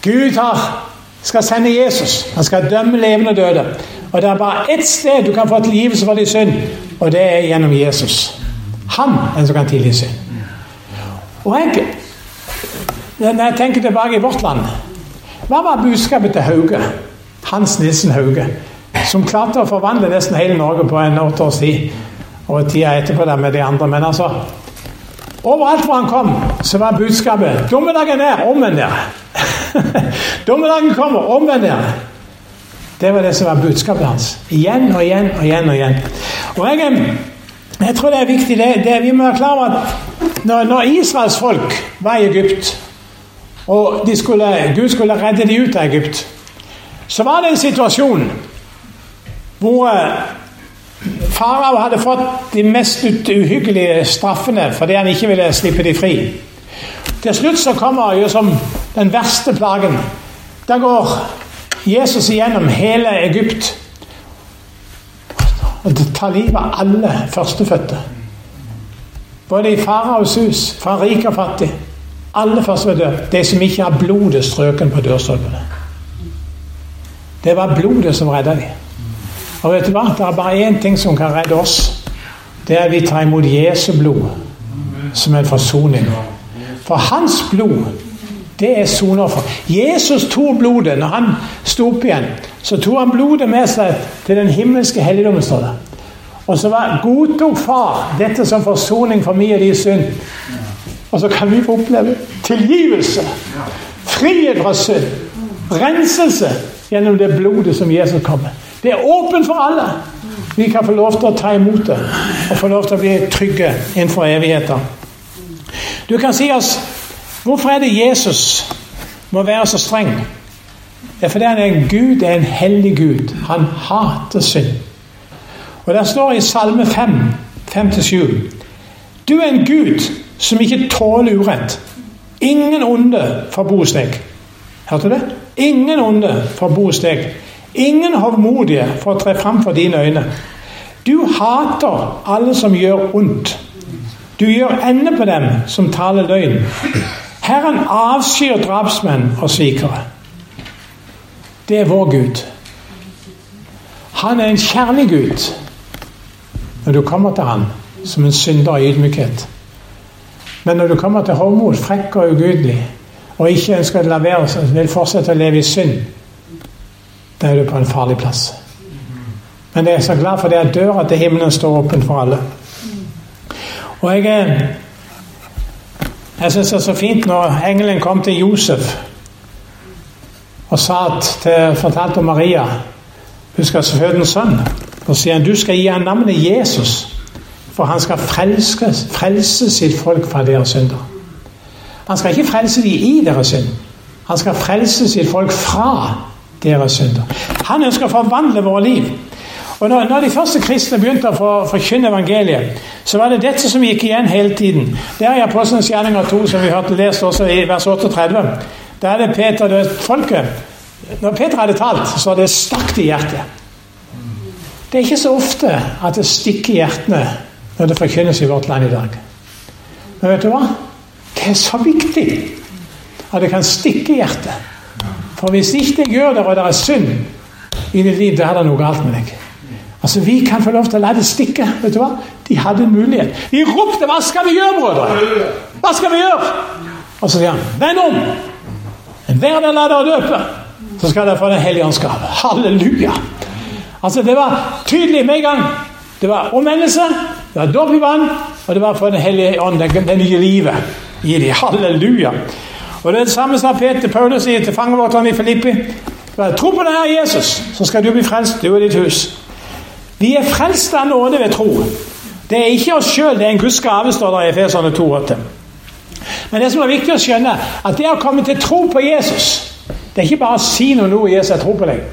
Gud har, skal sende Jesus. Han skal dømme levende og døde. Og det er bare ett sted du kan få tilgivelse for din synd, og det er gjennom Jesus. Han er den som kan tilgi synd. Og jeg, når jeg tenker tilbake i vårt land Hva var budskapet til Hauge? Hans Nilsen Hauge. Som klarte å forvandle nesten hele Norge på en åtte års tid. Og tida etterpå der med de andre. Men altså Overalt hvor han kom, så var budskapet 'Dommedagen er, omvend dere'. Dommedagen kommer, omvend dere. Det var det som var budskapet hans. Igjen og igjen og igjen. Og igjen. Og jeg, jeg tror det er viktig det, det Vi må være klar over at når, når Israels folk var i Egypt, og skulle, Gud skulle redde dem ut av Egypt, så var det en situasjon hvor Farao hadde fått de mest uhyggelige straffene fordi han ikke ville slippe de fri. Til slutt så kommer jo som den verste plagen. Da går Jesus igjennom hele Egypt og tar livet av alle førstefødte. Både i faraos hus, fra rik og fattig. Alle førstefødte. De som ikke har blodet strøken på dørstolpene. Det var blodet som redda dem. Og vet du hva? Det er bare én ting som kan redde oss. Det er vi tar imot Jesu blod som en forsoning. For hans blod, det er soneoffer. Jesus tok blodet når han sto opp igjen. Så tok han blodet med seg til den himmelske helligdommen, står det. Og så var, godtok far dette som forsoning for mye av de synd. Og så kan vi få oppleve tilgivelse, frihet fra synd, renselse gjennom det blodet som Jesus kom med. Det er åpent for alle. Vi kan få lov til å ta imot det og få lov til å bli trygge innenfor evigheter. Du kan si oss hvorfor er det Jesus må være så streng? Det er fordi han er en Gud, det er en hellig Gud. Han hater synd. Og Der står i Salme 5, 5-7 Du er en Gud som ikke tåler urett. Ingen onde får bo hos deg. Hørte du det? Ingen onde får bo hos deg. Ingen hovmodige får tre fram for dine øyne. Du hater alle som gjør ondt. Du gjør ende på dem som taler løgn. Herren avskyr drapsmenn og svikere. Det er vår Gud. Han er en kjærlig Gud når du kommer til han som en synder i ydmykhet. Men når du kommer til hovmod, frekk og ugudelig, og ikke ønsker å la være, vil fortsette å leve i synd, da er du på en farlig plass. Men jeg er så glad for det at døra til himmelen står åpen for alle. Og jeg jeg syns det er så fint når engelen kom til Josef og til, fortalte om Maria hun skal føde en sønn. Og sier han du skal gi ham navnet Jesus, for han skal frelse, frelse sitt folk fra deres synder. Han skal ikke frelse dem i deres synd. Han skal frelse sitt folk fra deres synder. Han ønsker å forvandle våre liv. Og når, når, de første kristne begynte å forkynne evangeliet, så var det dette som gikk igjen hele tiden. Det er i Apostelens gjerninger 2, som vi hørte lest også i vers 38. Da er det Peter det folket. Når Peter hadde talt, så hadde det stakk i hjertet. Det er ikke så ofte at det stikker i hjertene når det forkynnes i vårt land i dag. Men vet du hva? Det er så viktig at det kan stikke i hjertet. For hvis ikke jeg gjør det, og det er synd i ditt liv, da er det noe galt med deg. Altså, Vi kan få lov til å la det stikke. vet du hva? De hadde en mulighet. De ropte 'Hva skal vi gjøre, brødre?' Hva skal vi gjøre? Og så sier han 'Vend om'. Enhver der lar dere døpe, så skal dere få Den hellige ånds gave. Halleluja. Altså, Det var tydelig med en gang. Det var omvendelse, det var dåp i vann, og det var for Den hellige ånd, det nye livet i dem. Halleluja. Og Det er det samme som Peter Paulus sier til fangevokterne i Filippi. Tro på denne Jesus, så skal du bli frelst, du og ditt hus. Vi er frelst av nåde ved tro. Det er ikke oss sjøl, det er en Guds gave, står det i Efeserne 2,8. Men det som er viktig å skjønne, at det å komme til tro på Jesus, det er ikke bare å si noe nå Jesus jeg tror på deg.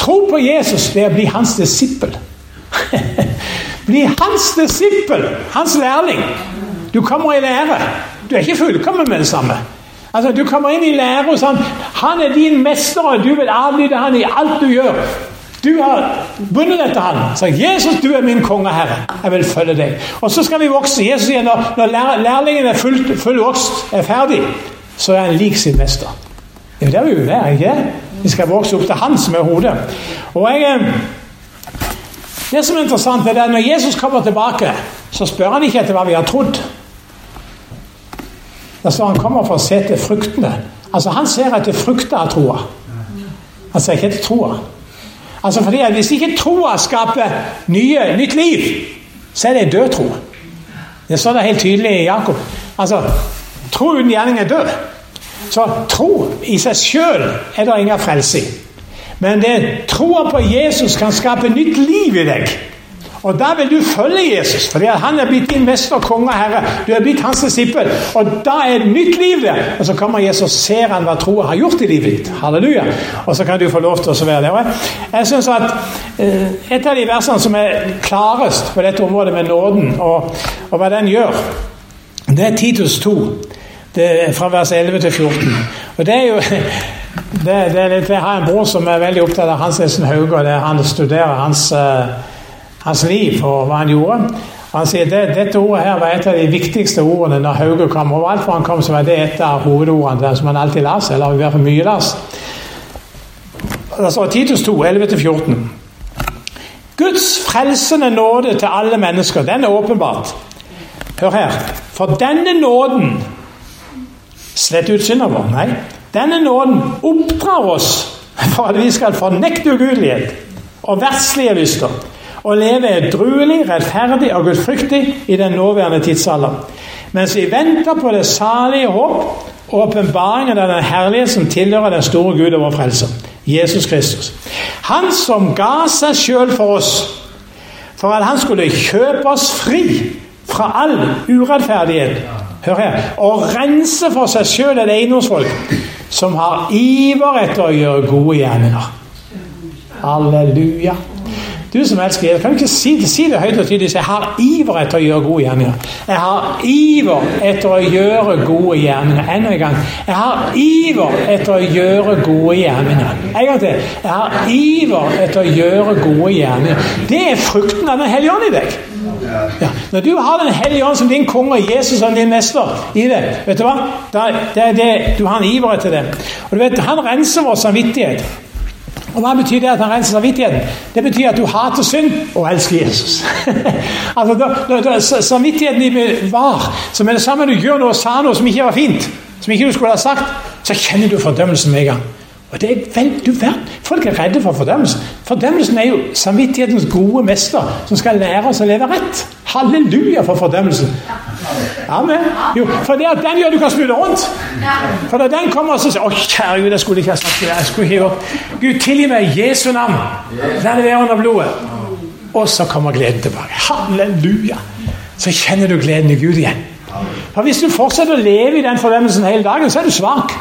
Tro på Jesus, det er å bli hans disippel. bli hans disippel, hans lærling. Du kommer i lære. Du er ikke fullkommen med det samme. Altså, Du kommer inn i lære hos han. Han er din mester, og du vil adlyde han i alt du gjør. Du har bundet etter han. Så Jesus, du er min konge herre. Jeg vil følge deg. Og så skal vi vokse. Jesus sier når, når lærlingen er full, vokst, er ferdig, så er han lik sin mester. Det er der vi vil være, ikke Vi skal vokse opp til han som er hodet. Og jeg, eh, Det som er interessant, er at når Jesus kommer tilbake, så spør han ikke etter hva vi har trodd. Da står han kommer for å se til fruktene. Altså Han ser etter frukter av troa. Han ser ikke etter troa. Altså fordi at Hvis ikke troa skaper nye, nytt liv, så er det død tro. Det står det helt tydelig i Jakob. Altså, Tro uten gjerning er død. Så tro i seg sjøl er det ingen frelse i. Men det troa på Jesus kan skape nytt liv i deg. Og da vil du følge Jesus, fordi han er blitt din mester, konge og herre. Du er blitt hans disippel. Og da er det nytt liv der. Og så kommer Jesus og ser han hva troa har gjort i livet ditt. Halleluja. Og så kan du få lov til å være. Og jeg, synes at eh, Et av de versene som er klarest på dette området med nåden, og, og hva den gjør, det er Titus 2. Det er fra vers 11 til 14. Og det er jo det, det det, Jeg har en bror som er veldig opptatt av Hans Nielsen Hauge, og det, han studerer hans uh, hans liv og hva han gjorde. Han sier det, Dette ordet her var et av de viktigste ordene når Hauge kom. Overalt hvor han kom, så var det et av hovedordene som han alltid las, eller i hvert fall mye las. Det står Titus 2, 11-14. Guds frelsende nåde til alle mennesker, den er åpenbart. Hør her. For denne nåden Slett ut synden vår. Nei. Denne nåden oppdrar oss for at vi skal fornekte ugudelighet og verslige lyster og leve edruelig, rettferdig og gudfryktig i den nåværende tidsalder. Mens vi venter på det salige håp og åpenbaringen av den herlighet som tilhører den store Gud og vår frelser, Jesus Kristus. Han som ga seg sjøl for oss, for at han skulle kjøpe oss fri fra all urettferdighet. Hør her. Og rense for seg sjøl et eiendomsfolk som har iver etter å gjøre gode gjerninger. Halleluja. Du som elsker Jesus, kan du ikke si det, si det høyt og tydelig? Jeg har iver etter å gjøre gode gjerninger. Jeg har iver etter å gjøre gode gjerninger. Enda en gang. Jeg har iver etter å gjøre gode gjerninger. En gang til. Jeg har iver etter å gjøre gode gjerninger. Det er frukten av Den hellige ånd i deg. Ja. Når du har Den hellige ånd som din konge og Jesus som din mester i deg, vet du hva? det er det, du har en iver etter det. Og du vet, Han renser vår samvittighet. Og Hva betyr det at han renser samvittigheten? Det betyr at du hater synd og elsker Jesus. altså, da, da, Samvittigheten din var, som er det samme du gjør noe og sa noe som ikke var fint, som ikke du skulle ha sagt, så kjenner du fordømmelsen med en gang. Og det er vel, du Folk er redde for fordømmelsen. Fordømmelsen er jo samvittighetens gode mester som skal lære oss å leve rett. Halleluja for fordømmelsen. Amen. Jo, for det at den gjør du kan snu rundt. For da den kommer så sier 'Å, kjære Gud, jeg skulle ikke ha sagt det.' jeg skulle ikke. Gud, tilgi meg Jesu navn. La det være under blodet. Og så kommer gleden tilbake. Halleluja. Så kjenner du gleden i Gud igjen. For Hvis du fortsetter å leve i den fordømmelsen hele dagen, så er du svak.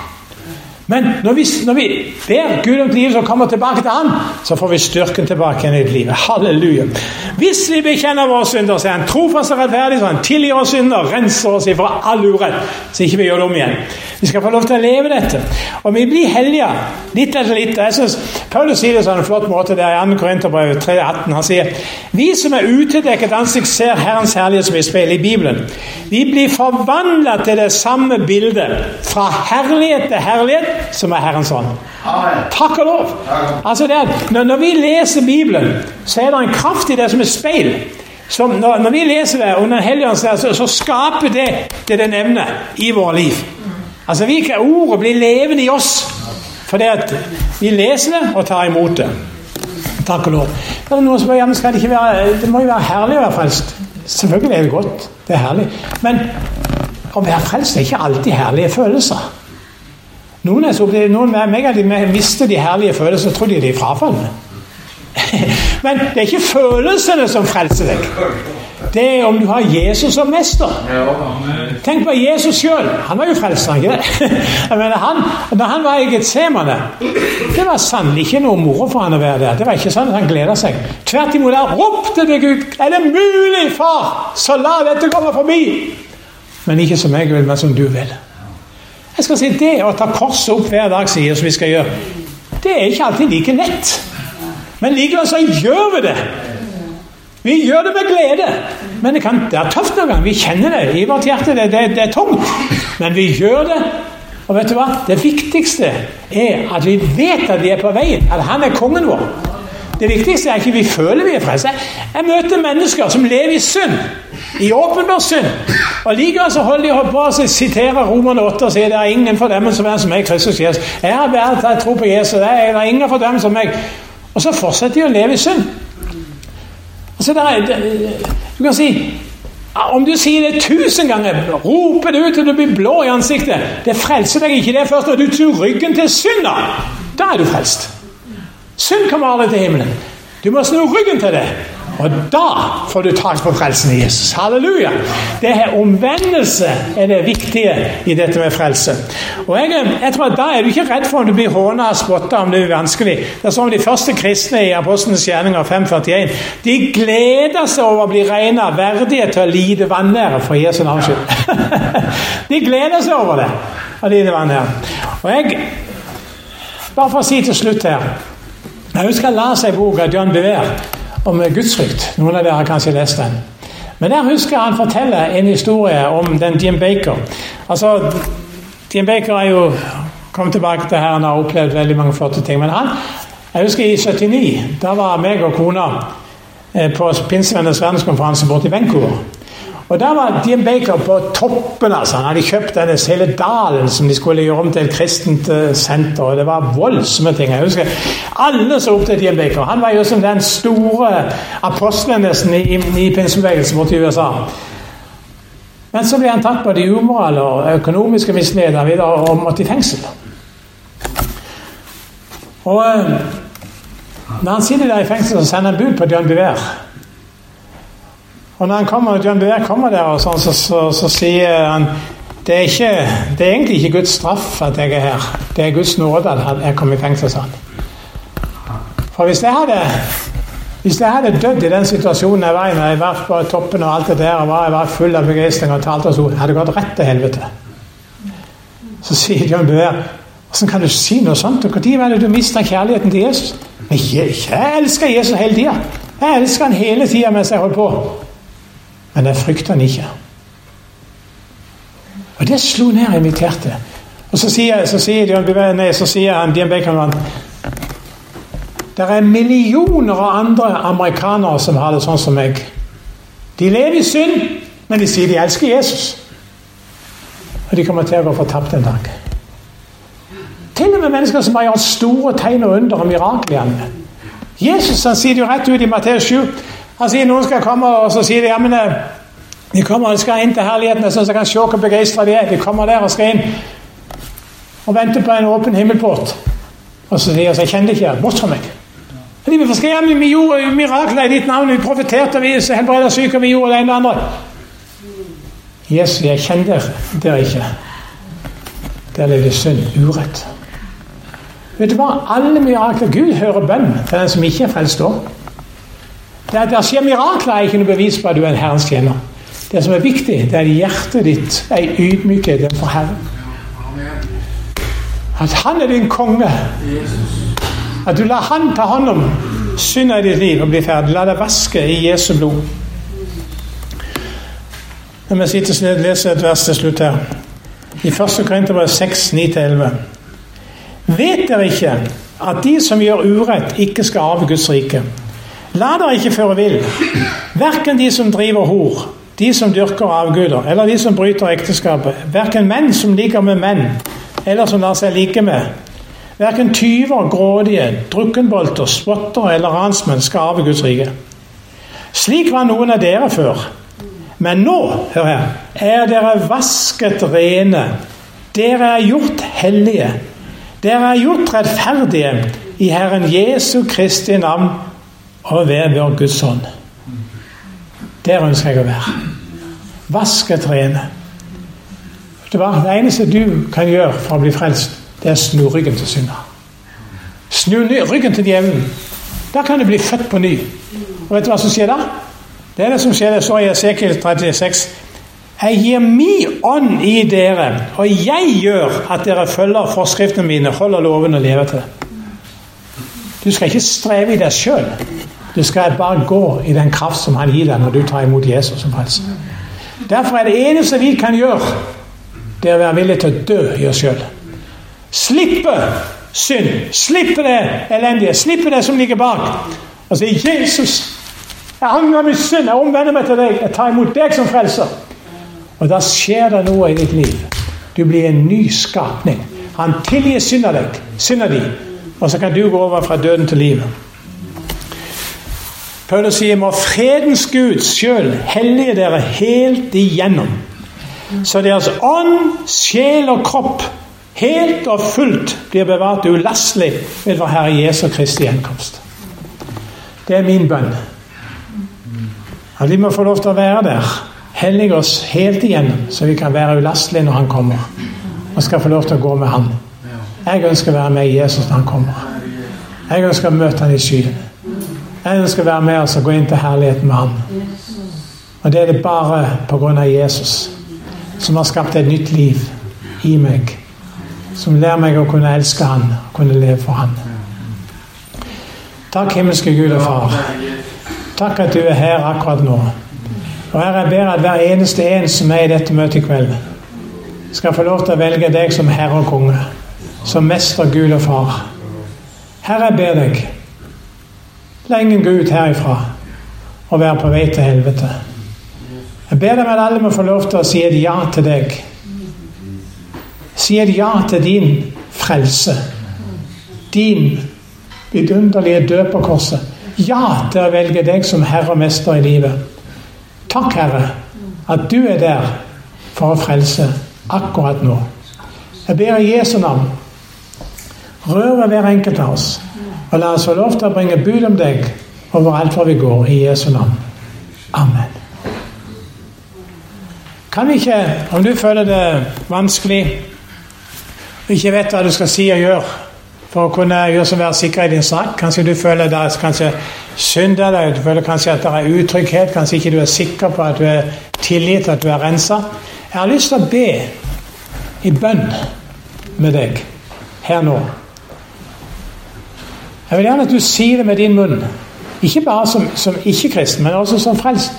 Men når vi, når vi ber Gud om livet som kommer tilbake til Han, så får vi styrken tilbake igjen i livet. Halleluja. Hvis vi bekjenner våre synder, så er Han trofast og rettferdig, så Han tilgir oss synder, renser oss ifra all urett, så ikke vi gjør det om igjen. Vi skal få lov til å leve dette. Og vi blir hellige litt etter litt. Jeg synes Paulus sier det på en flott måte der i 2. Korinterbrev 3,18. Han sier vi som er utedekket ansikt, ser Herrens herlighet som i speil i Bibelen. Vi blir forvandlet til det samme bildet, fra herlighet til herlighet som er Herrens ånd. Takk og lov! Altså det når, vi leser Bibelen, så er det en kraft i det som er speil. Som når, når, vi leser det under Helligånden, så, så skaper det det det nevner i våre liv. Altså vi kan Ordet blir levende i oss fordi at vi leser det og tar imot det. Takk og lov. Det er noen som ja, skal det, ikke være, det må jo være herlig å være frelst. Selvfølgelig er det godt. Det er herlig. Men å være frelst er ikke alltid herlige følelser. Noen, så, noen meg de mister de herlige følelsene og tror de er frafalne. Men det er ikke følelsene som frelser deg. det er om du har Jesus som mester. Tenk på Jesus sjøl. Han var jo frelst, ikke det? Jeg han, han var i Getsemane, det var sannelig ikke noe moro for han å være der. Det var ikke sånn at han gleda seg. Tvert imot, han ropte til Gud Er det mulig, far, så la dette komme forbi! Men ikke som jeg vil, men som du vil. Jeg skal si Det å ta korset opp hver dag, sier som vi skal gjøre, det er ikke alltid like lett. Men likevel så gjør vi det. Vi gjør det med glede. Men det, kan, det er tøft noen ganger. Vi kjenner det i vårt hjerte. Det, det, det er tungt. Men vi gjør det. Og vet du hva? Det viktigste er at vi vet at vi er på veien. At han er kongen vår. Det viktigste er ikke vi føler vi er frelst. Jeg møter mennesker som lever i synd. I åpenbar synd. Og likevel så holder de på å sitere Romerne 8 og sier det er ingen for dem som er Kristus Jesus. Jeg har vært jeg tror på Jesus. Det er ingen for dem som meg. Og så fortsetter de å leve i synd. Altså, er, du kan si om du sier det tusen ganger, roper det ut til du blir blå i ansiktet Det frelser deg ikke. Det først når du tror ryggen til synda. Da er du frelst. Synd kommer aldri til himmelen. Du må snu ryggen til det. Og da får du tak på frelsen i Jesus. Halleluja! Det her Omvendelse er det viktige i dette med frelse. Og jeg, jeg tror at Da er du ikke redd for om du blir håna og spotta om det er vanskelig. Det er som de første kristne i Apostlenes gjerninger 541. De gleder seg over å bli regna verdige til å lide vanære for Jesu navns skyld. de gleder seg over det. å lide vanære. Og jeg Bare for å si til slutt her Jeg husker jeg la seg boka John Bever om gudsfrykt. Noen av dere har kanskje lest den. Men der husker han forteller en historie om den Jim Baker. Altså, Jim Baker er jo kommet tilbake til her han har opplevd veldig mange flotte ting. Men han, jeg husker i 79, da var meg og kona eh, på Pinsevennenes verdenskonferanse borte i Vancouver. Og Da var Dean Baker på toppen. altså. Han hadde kjøpt denne hele dalen som de skulle gjøre om til et kristent eh, senter. og Det var voldsomme ting. Jeg husker Alle så opp til Dean Baker. Han var jo som den store apostelen nesten i, i pinsebevegelsen borte i USA. Men så ble han tatt på de umorale og økonomiske misligheter og måtte i fengsel. Og eh, når han sitter der i fengsel, så sender han bud på John Biver. Og når han kommer, John Bever kommer der, og sånn, så, så, så, sier han det er, ikke, det er egentlig ikke Guds straff at jeg er her. Det er Guds nåde at jeg kom i fengsel. sånn. For hvis jeg hadde hvis jeg hadde dødd i den situasjonen jeg var i, når jeg var på toppen og alt det der, og var, jeg var full av begeistring og talte og så, hadde gått rett til helvete. Så sier John Bøer Hvordan kan du si noe sånt? Når var det du mista kjærligheten til Jesus? Jeg, jeg elsker Jesus hele tida. Jeg elsker han hele tida mens jeg holder på. Men jeg frykter han ikke. Og det slo ned i mitt hjerte. Og så sier, så sier, nei, så sier han Dian Bakerman Det er millioner av andre amerikanere som har det sånn som meg. De lever i synd, men de sier de elsker Jesus. Og de kommer til å gå fortapt en dag. Til og med mennesker som har gjort store tegn og under og mirakler. Jesus han sier det jo rett ut i Matteus 7 han sier noen skal komme, og så sier de ja, men eh, de kommer og skal inn til herligheten. Så jeg kan se hvor begeistra de er. De kommer der og skal inn og venter på en åpen himmelport. Og så sier de jeg kjenner ikke bort fra meg. De vil forsker gjøre Vi gjorde mirakler i ditt navn. Vi profeterte, vi helbreda syke, vi gjorde det ene og det andre. Jesus, jeg kjenner dere ikke. Der levde synd, urett. Vet du hva? Alle mirakler Gud hører bønn til den som ikke er frelst òg. Det er at det skjer mirakler, er ikke noe bevis på at du er en Herrens tjener. Det som er viktig, det er hjertet ditt er ydmykhet for Herren. At Han er din konge. At du lar Han ta hånd om synda i ditt liv og bli ferdig. La deg vaske i Jesu blod. La meg sitter og lese et vers til slutt her. I 1. Korinterbrev 6, 9-11. Vet dere ikke at de som gjør urett, ikke skal arve Guds rike? La dere ikke føre vill, verken de som driver hor, de som dyrker avguder, eller de som bryter ekteskapet, verken menn som ligger med menn, eller som lar seg like med. Verken tyver, grådige, drukkenbolter, spottere eller ransmenn skal arve Guds rike. Slik var noen av dere før. Men nå, hør her, er dere vasket rene. Dere er gjort hellige. Dere er gjort rettferdige i Herren Jesu Kristi navn og ved vår Guds ånd. Der ønsker jeg å være. Vaske trærne. Det, det eneste du kan gjøre for å bli frelst, det er å snu ryggen til synder. Snu ryggen til djevelen. Da kan du bli født på ny. Og vet du hva som skjer da? Det er det som skjer, det står i Esekiel 36. Jeg gir min ånd i dere, og jeg gjør at dere følger forskriftene mine, holder lovene og lever til det. Du skal ikke streve i deg sjøl. Du skal bare gå i den kraft som han gir deg når du tar imot Jesus som frelser. Derfor er det eneste vi kan gjøre, det er å være villig til å dø i oss sjøl. Slippe synd. Slippe det elendige. Slippe det som ligger bak. Og si 'Jesus, jeg angrer min synd. Jeg omvender meg til deg. Jeg tar imot deg som frelser.' Og da skjer det noe i ditt liv. Du blir en ny skapning. Han tilgir synda deg, synda di, og så kan du gå over fra døden til livet. Paulus sier må fredens Gud sjøl hellige dere helt igjennom. Så deres ånd, sjel og kropp helt og fullt blir bevart ulastelig ved vår Herre Jesu Kristi gjenkomst. Det er min bønn. At vi må få lov til å være der hellige oss helt igjennom, så vi kan være ulastelige når han kommer. Og skal få lov til å gå med han. Jeg ønsker å være med Jesus når han kommer. Jeg ønsker å møte han i skyen. Jeg ønsker å være med oss og gå inn til herligheten med han. Og det er det bare pga. Jesus som har skapt et nytt liv i meg. Som lærer meg å kunne elske han kunne leve for han. Takk, himmelske Gud og Far. Takk at du er her akkurat nå. Og Herre, jeg ber at hver eneste en som er i dette møtet i kveld, skal få lov til å velge deg som herre og konge, som mester, Gud og far. Herre, jeg ber deg, la ingen gå ut herifra og være på vei til helvete. Jeg ber deg at alle må få lov til å si et ja til deg. Si et ja til din frelse. Din vidunderlige død på korset. Ja til å velge deg som herre og mester i livet. Takk, Herre, at du er der for å frelse akkurat nå. Jeg ber i Jesu navn. Rør ved hver enkelt av oss. Og la oss få lov til å bringe bud om deg overalt hvor vi går, i Jesu navn. Amen. Kan vi ikke, om du føler det vanskelig ikke vet hva du skal si og gjøre for å kunne gjøre som være sikker i din sak, kanskje du føler det kanskje synder deg, du føler kanskje at det er utrygghet, kanskje ikke du er sikker på at du er tilgitt, at du er rensa. Jeg har lyst til å be i bønn med deg her nå. Jeg vil gjerne at du sier det med din munn. Ikke bare som, som ikke-kristen, men også som frelst.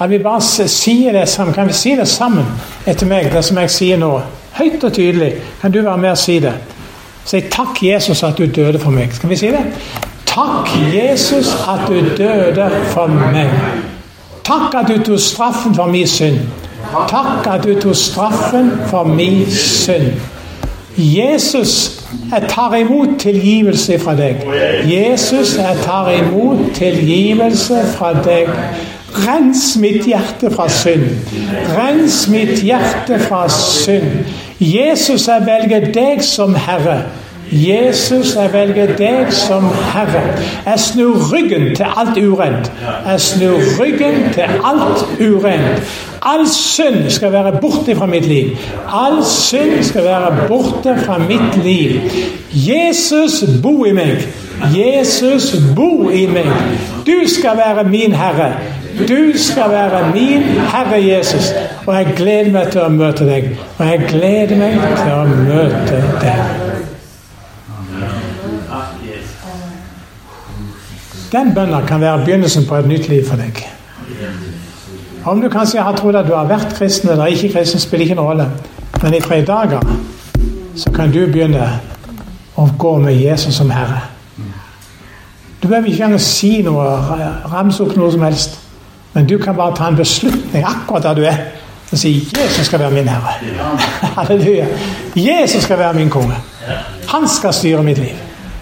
At vi bare sier det sammen. Kan vi si det sammen etter meg, det som jeg sier nå? Høyt og tydelig. Kan du være med og si det? Si takk, Jesus, at du døde for meg. Skal vi si det? Takk, Jesus, at du døde for meg. Takk at du tok straffen for min synd. Takk at du tok straffen for min synd. Jesus, jeg tar imot tilgivelse fra deg. Jesus, jeg tar imot tilgivelse fra deg. Rens mitt hjerte fra synd. Rens mitt hjerte fra synd. Jesus, jeg velger deg som Herre. Jesus, jeg velger deg som Herre. Jeg snur ryggen til alt urent. Jeg snur ryggen til alt urent. All synd skal være borte fra mitt liv. All synd skal være borte fra mitt liv. Jesus, bo i meg. Jesus, bo i meg. Du skal være min Herre. Du skal være min Herre Jesus. Og jeg gleder meg til å møte deg. Og jeg gleder meg til å møte deg. Den bønna kan være begynnelsen på et nytt liv for deg. Om du kanskje har trodd at du har vært kristen eller ikke kristen, spiller ikke noen rolle. Men i tre dager så kan du begynne å gå med Jesus som Herre. Du behøver ikke engang si noe, ramse opp noe som helst. Men du kan bare ta en beslutning akkurat der du er, og si 'Jesus skal være min Herre'. Halleluja. Jesus skal være min konge. Han skal styre mitt liv.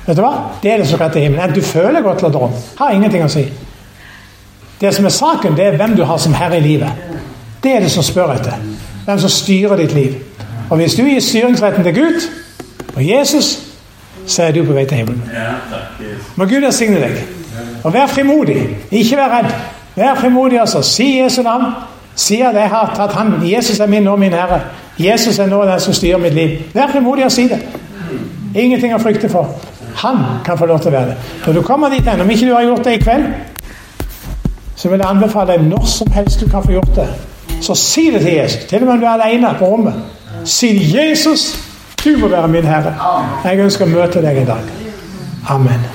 Vet du hva? Det er det som til himmelen. Du føler godt eller å Har ingenting å si. Det som er saken, det er hvem du har som herre i livet. Det er det som spør etter. Hvem som styrer ditt liv. Og hvis du gir styringsretten til Gud og Jesus, så er du på vei til himmelen. Må Gud velsigne deg. Og vær frimodig. Ikke vær redd. Vær frimodig, altså. Si Jesu navn. Si at jeg har tatt han. Jesus er min og min Herre. Jesus er nå den som styrer mitt liv. Vær frimodig og si det. Ingenting å frykte for. Han kan få lov til å være det. Når du kommer dit hen, om ikke du har gjort det i kveld, så vil jeg anbefale deg når som helst du kan få gjort det. Så si det til Jesus. Til og med om du er alene på rommet. Si 'Jesus, du må være min Herre'. Jeg ønsker å møte deg i dag. Amen.